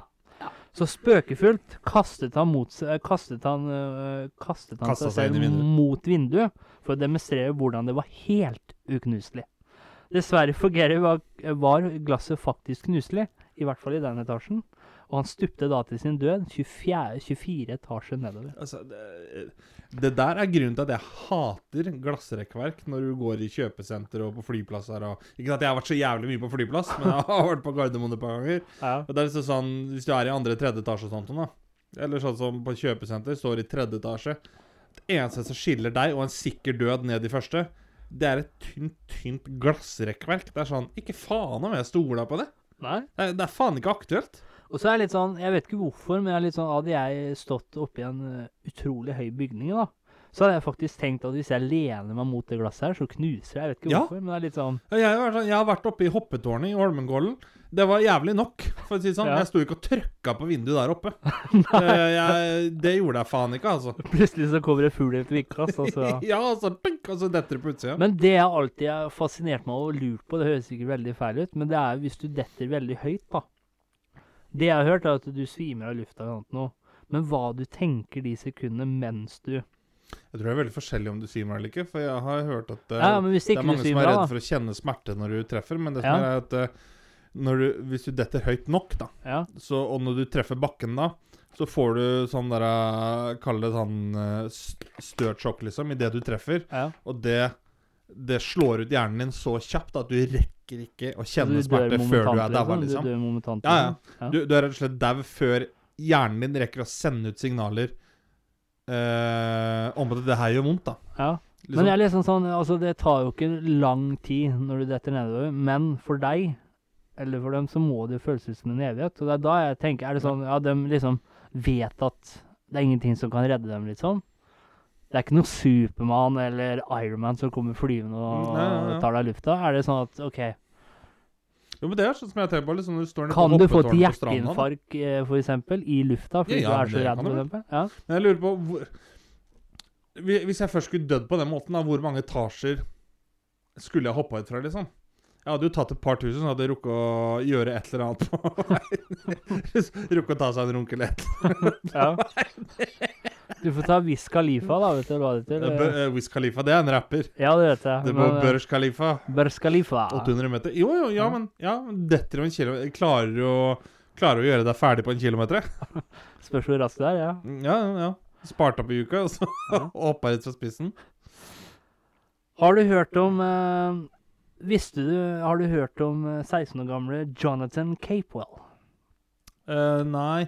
Så spøkefullt kastet han, mot, seg- kastet han, uh, kastet han seg seg vinduet. mot vinduet for å demonstrere hvordan det var helt uknuselig. Dessverre for Gary var, var glasset faktisk knuselig, i hvert fall i den etasjen. Og han stupte da til sin død 24, 24 etasjer nedover. Altså, det, det der er grunnen til at jeg hater glassrekkverk når du går i kjøpesenter og på flyplasser. Og, ikke at jeg har vært så jævlig mye på flyplass, men jeg [LAUGHS] har vært på Gardermoen et par ganger. Ja. Og det er liksom sånn, Hvis du er i andre-tredje etasje og sånt, da. Eller sånn som på kjøpesenter, står i tredje etasje. Det eneste som skiller deg og en sikker død ned i første, det er et tynt, tynt glassrekkverk. Det er sånn Ikke faen om jeg stoler på det. Nei. Det er, det er faen ikke aktuelt. Og så er det litt sånn, jeg vet ikke hvorfor, men jeg er litt sånn, hadde jeg stått oppi en eh, utrolig høy bygning da, så hadde jeg faktisk tenkt at hvis jeg lener meg mot det glasset her, så knuser jeg. Jeg vet ikke Ja. hvorfor, men det er litt sånn Ja, Jeg, har vært sånn- jeg har vært oppe i hoppetårnet i Holmenkollen. Det var jævlig nok, for å si det sånn. Ja. Jeg sto ikke og trøkka på vinduet der oppe. [LAUGHS] Jeg, det gjorde jeg faen ikke, altså. Plutselig så kommer det fugl i et vindkast. Altså. [LAUGHS] ja, og så, tink, og så detter det på utsida. Men det jeg alltid har fascinert meg og lurt på, det høres sikkert veldig feil ut, men det er hvis du detter veldig høyt, da. Det jeg har hørt, er at du svimer av lufta eller noe. Men hva du tenker de sekundene mens du Jeg tror det er veldig forskjellig om du svimer eller ikke, for jeg har hørt at uh, Ja, det er mange som er redd for å kjenne smerte når du treffer, men det som Ja. er at uh, når du, hvis du detter høyt nok, da, Ja. så, og når du treffer bakken da, så får du sånn der eh, Kall det sånn uh, støtsjokk, liksom, idet du treffer. Og det, det slår ut hjernen din så kjapt at du rekker ikke å kjenne smerte før du er daua, Du liksom. Du. Ja, ja. liksom. Du, du er rett og slett dau før hjernen din rekker å sende ut signaler uh, om at det her gjør vondt, da. ja. Liksom. Men jeg er liksom sånn, altså det tar jo ikke lang tid når du detter nedover, men for deg, eller for dem, så må det jo føles ut som en evighet. Og det er da jeg tenker, er det sånn, ja, de liksom vet at det er ingenting som kan redde dem, liksom. Det er ikke noe Supermann eller Ironman som kommer flyvende og Nei, nei, nei. tar deg i lufta. Er det sånn at, ok, Jo, men det er sånn som jeg tenker på. Liksom, du står kan du få et hjerteinfarkt, f.eks. for eksempel, i lufta, fordi Ja, ja, du er så redd, for eksempel? Ja. Men jeg lurer på hvor, Hvis jeg først skulle dødd på den måten, da, hvor mange etasjer skulle jeg hoppa ut fra, liksom? Jeg hadde jo tatt et par tusen, så hadde jeg rukket å gjøre et eller annet på [LAUGHS] veien. [LAUGHS] Rukket å ta seg en runke eller et. Ja. [LAUGHS] Du får ta Wiz Khalifa, da, vet du hva det heter? Bø- eh, Wiz Khalifa, det er en rapper. Ja, det vet jeg. Det var eh, Khalifa. Børs Khalifa. 800 meter. Jo, jo, ja, men ja, detter du en kilometer Klarer du å Klarer du å gjøre deg ferdig på en kilometer? [LAUGHS] Spørs hvor raskt det er, ja. Ja, ja. ja. Spart opp i uka, og så [LAUGHS] [LAUGHS] hoppa rett fra spissen. Har du hørt om eh, Visste du Har du hørt om eh, 16 år gamle Jonathan Capewell? Uh, nei.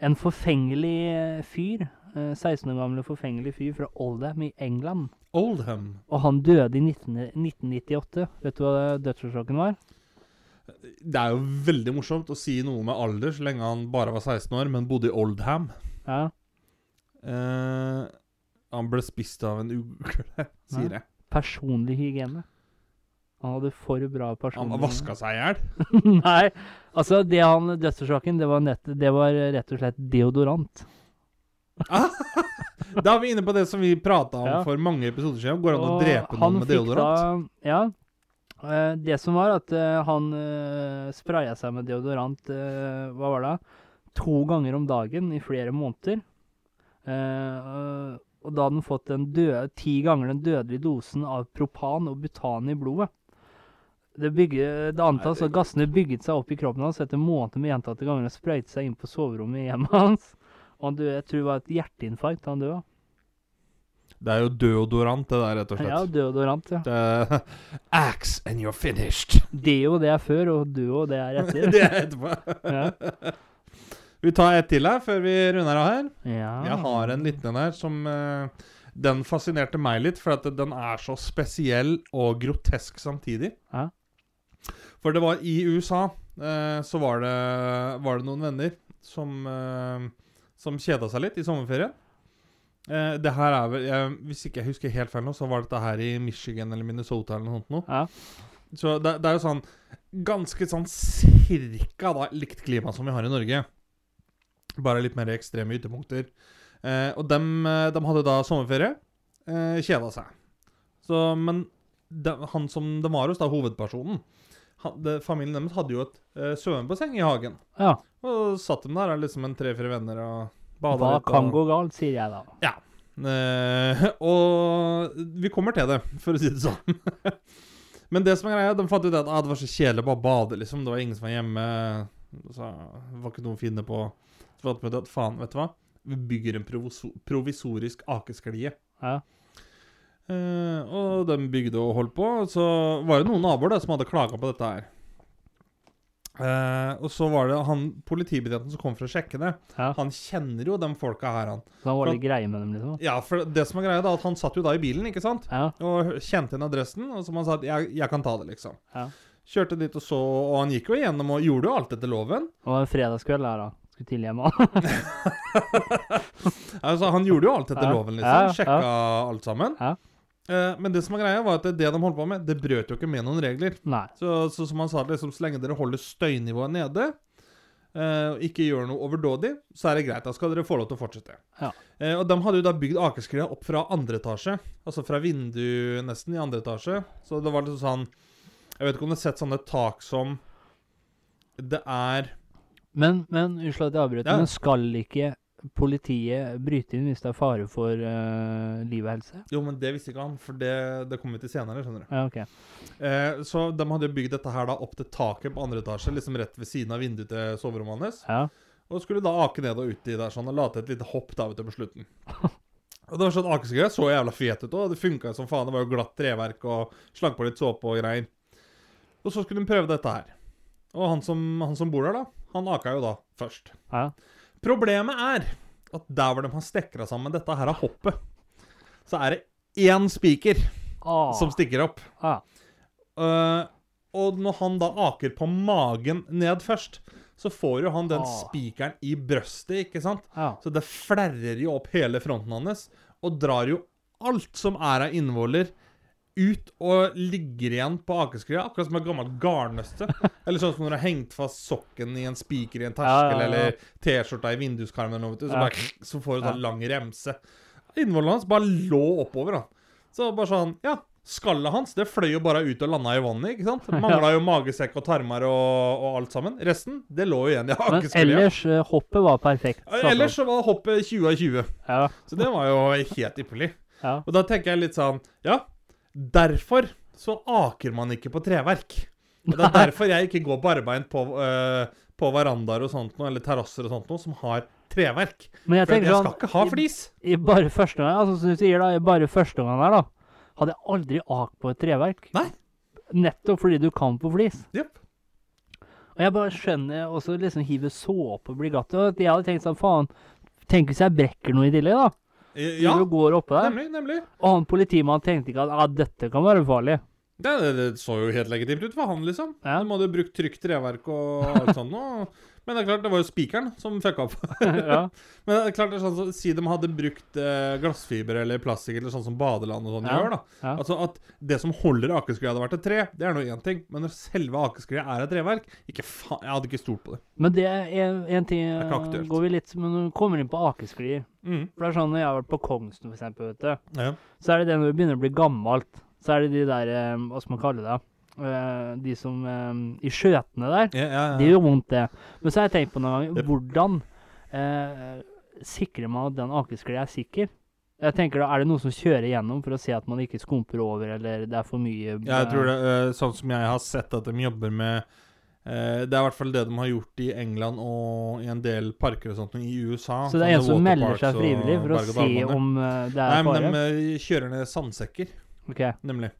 En forfengelig eh, fyr. Eh, 16 år gamle forfengelig fyr fra Oldham i England. Oldham. Og han døde i 19, 1998. Vet du hva dødsårsaken var? Det er jo veldig morsomt å si noe med alder så lenge han bare var 16 år, men bodde i Oldham. Ja. Eh, han ble spist av en ugle, [LAUGHS] sier jeg. Personlig hygiene. Han hadde for bra Han personlig vaska seg i hjel. [LAUGHS] Nei, altså det han dødsårsaken, det var, det var rett og slett deodorant. [LAUGHS] Da er vi inne på det som vi prata om Ja. for mange episoder siden. Går det an å drepe noen med deodorant? Da, ja. Eh, det som var at eh, han uh, spraya seg med deodorant eh, Hva var det? To ganger om dagen i flere måneder. Eh, og- da hadde han fått døde, ti ganger den dødelige dosen av propan og butan i blodet. Det, bygget, det antas at gassene bygget seg opp i kroppen hans etter måneder med gjentatte ganger og sprøyte seg inn på soverommet i hjemmet hans. Og døde, jeg tror det var et hjerteinfarkt han døde av. Det er jo deodorant, det der, rett og slett. Ja, deodorant, ja. Det Axe and you're finished. Deo, det er før, og duo, det er [LAUGHS] etter. det er etterpå. Ja. [LAUGHS] Vi tar ett til her før vi runder av her. ja. Jeg har en liten en her som uh, Den fascinerte meg litt, for at den er så spesiell og grotesk samtidig. Ja. For det var i USA, uh, så var det, var det noen venner som, eh, som kjeda seg litt i sommerferien. Eh, det her er vel jeg, Hvis ikke jeg husker helt feil nå, så var dette her i Michigan eller Minnesota eller noe sånt noe. Ja. Så det, det er jo sånn ganske sånn cirka da, likt klima som vi har i Norge. Bare litt mer ekstreme ytterpunkter. Eh, og dem, de hadde da sommerferie. Eh, kjeda seg. Så, men de, han som de var hos, da, hovedpersonen han, det, Familien deres hadde jo et uh, svømmebasseng i hagen. Ja. Og satt de der liksom en tre-fire venner og bada Hva litt. kan og, gå galt, sier jeg da. Eh, [LAUGHS] og vi kommer til det, for å si det sånn. [LAUGHS] Men det som er greia, de fant ut at ah, det var så kjedelig å bare bade, liksom. Det var ingen som var hjemme. Så det var ikke noe å finne på. Så fant vi ut at faen, vet du hva? Vi bygger en proviso provisorisk akesklie. Ja. Eh, og de bygde og holdt på. og Så var det noen naboer da som hadde klaga på dette her. Uh, og så var det han politibetjenten som kom for å sjekke det. ja. Han kjenner jo de folka her, han. Så han var litt greie med dem, liksom. Ja, for det som er greia, da, at han satt jo da i bilen, ikke sant? Ja. Og kjente igjen adressen, og som han sa at jeg, jeg kan ta det, liksom. Ja. Kjørte dit og så, og han gikk jo igjennom og gjorde jo alt etter loven. Og en fredagskveld her, da. Skulle tidlig hjem. [LAUGHS] Altså, han gjorde jo alt etter loven, liksom. Sjekka alt sammen. Ja. Eh, men det som er greia, var at det de holdt på med, det brøt jo ikke med noen regler. Så, så som han sa, liksom, så lenge dere holder støynivået nede, eh, ikke gjør noe overdådig, så er det greit. Da skal dere få lov til å fortsette. Ja. Eh, og de hadde jo da bygd akesklia opp fra andre etasje. Altså fra vindu nesten i andre etasje. Så det var liksom sånn Jeg vet ikke om du har sett sånne tak som Det er Men, men unnskyld at jeg avbryter, Ja. men skal ikke politiet bryte inn hvis det er fare for uh, liv og helse? Jo, men det visste ikke han, for det, det kommer vi til senere, skjønner du. Ja, OK. Eh, så de hadde jo bygd dette her da opp til taket på andre etasje, liksom rett ved siden av vinduet til soverommet hans. Ja. Og skulle da ake ned og uti der sånn, og la til et lite hopp da vet du, på slutten. [LAUGHS] Og det var sånn Akeskreia så jævla fet ut, òg. det funka som faen. Det var jo glatt treverk og slang på litt såpe og greier. Og så skulle de prøve dette her. Og han som, han som bor der, da, han aka jo da først. ja. Problemet er at der hvor de har stekra sammen dette her av hoppet, så er det én spiker Ah. som stikker opp. ah. Uh, og når han da aker på magen ned først, så får jo han den Ah. spikeren i brøstet, ikke sant? Ah. Så det flerrer jo opp hele fronten hans, og drar jo alt som er av innvoller, ut og ligger igjen på akeskria, akkurat som et gammelt garnnøste. [LAUGHS] Eller sånn som når du har hengt fast sokken i en spiker i en terskel, Ja, ja, eller T-skjorta i vinduskarmen, så, bare, [LAUGHS] så får du sånn lang remse. Innvollene hans bare lå oppover, da. Så bare sånn, ja, skallet hans, det fløy jo bare ut og landa i vannet, ikke sant? [LAUGHS] Mangla jo magesekk og tarmer og, og alt sammen. Resten, det lå jo igjen i Men akeskria. ellers, eh, hoppet var perfekt. Ellers så var hoppet 20 av 20. Ja. Så det var jo helt ypperlig. ja. Og da tenker jeg litt sånn Ja, derfor så aker man ikke på treverk. Og det er [LAUGHS] derfor jeg ikke går barbeint på, uh, på verandaer og sånt noe, eller terrasser og sånt noe, som har treverk. Men jeg For jeg skal sånn ikke ha flis. I bare første gang, altså som du sier da, i bare første gang her da, hadde jeg aldri akt på et treverk. Nei. Nettopp fordi du kan på flis. Yep. Og jeg bare skjønner, og så liksom hive såpe og bli gatt. Og jeg hadde tenkt sånn, faen, tenk hvis jeg brekker noe i tillegg da. Ja, Du går oppe der. nemlig. nemlig. Og han politimannen tenkte ikke at ah, dette kan være farlig. Det, det, det så jo helt legitimt ut for han, liksom. Ja. De hadde brukt trygt treverk og alt sånt noe. [LAUGHS] Men det er klart, det var jo spikeren som fucka opp. [LAUGHS] [LAUGHS] ja. Men det er klart det er sånn så, Si de hadde brukt eh, glassfiber eller plastikk eller sånn som badeland og sånn Ja, gjør, da. ja. Altså at det som holder akeskreet hadde vært et tre, det er nå én ting. Men når selve akeskreet er et treverk ikke faen, Jeg hadde ikke stolt på det. Men det er en, en ting, er går vi litt, men når vi kommer inn på akesklier, Mm. for det er sånn når jeg har vært på Kongsen, for eksempel, vet du, Ja. så er det det når du begynner å bli gammelt, så er det de der, eh, hva skal man kalle det, Eh, de som, uh, i skjøtene der, Ja, ja, ja. det gjør vondt det. Men så har jeg tenkt på noen ganger, hvordan uh, sikrer man at den akesklia er sikker? Jeg tenker da, Er det noen som kjører gjennom for å se at man ikke skumper over, eller det er for mye Ja, jeg tror det sånn som jeg har sett at de jobber med Det er i hvert fall det de har gjort i England og i en del parker og sånt i USA. Så det er en som melder seg frivillig for å se om det Nei, er men de kjører ned sandsekker, okay. nemlig.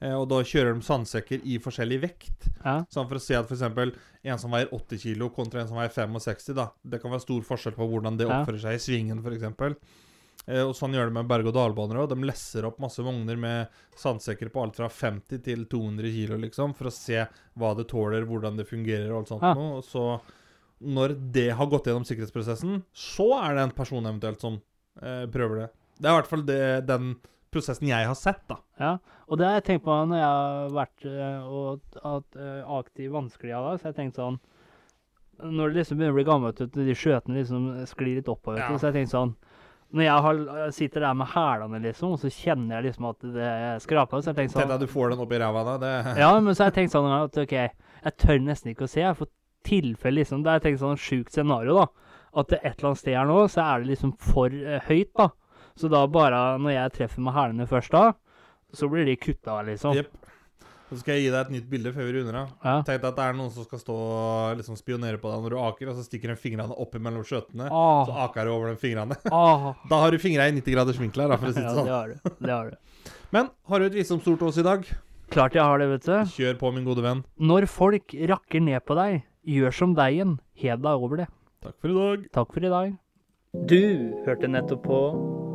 Eh, og da kjører de sandsekker i forskjellig vekt. ja. Sånn for å se at f.eks. en som veier 80 kg kontra en som veier 65, da. Det kan være stor forskjell på hvordan det oppfører seg i svingen, f.eks. Eh, og sånn gjør de med berg-og-dal-baner òg. De lesser opp masse vogner med sandsekker på alt fra 50 til 200 kg, liksom, for å se hva det tåler, hvordan det fungerer og alt sånt Ja. noe. Og så, når det har gått gjennom sikkerhetsprosessen, så er det en person eventuelt som eh, prøver det. Det er i hvert fall det, den prosessen jeg har sett, da. Ja, og det har jeg tenkt på når jeg har vært øh, og hatt øh, aktiv vanskelig av det, så jeg tenkte sånn Når det liksom begynner å bli gammelt, og de skjøtene liksom sklir litt oppover, Ja. så jeg tenkte sånn Når jeg har, sitter der med hælene, liksom, og så kjenner jeg liksom at det skraper, så jeg tenker Tenk deg du får den opp i ræva da. Det Ja, men så har jeg tenkt sånn at OK, jeg tør nesten ikke å se. For tilfelle liksom Det er tenkt sånn sjukt scenario, da. At det et eller annet sted her nå, så er det liksom for eh, høyt, da. Så da bare når jeg treffer med hælene først da, så blir de kutta, liksom. Yep. Så skal jeg gi deg et nytt bilde før vi runder av. Ja. Tenk deg at det er noen som skal stå og liksom spionere på deg når du aker, og så stikker de fingrene opp mellom skjøtene. Så aker du over de fingrene. [LAUGHS] Ah. Da har du fingra i 90 graders vinkel da, for å si Ja, det det sånn. har du. Det har du. Men har du et visdomsord til oss i dag? Klart jeg har det, vet du. Kjør på, min gode venn. Når folk rakker ned på deg, gjør som deigen. Hev deg over det. Takk for i dag. Takk for i dag. Du hørte nettopp på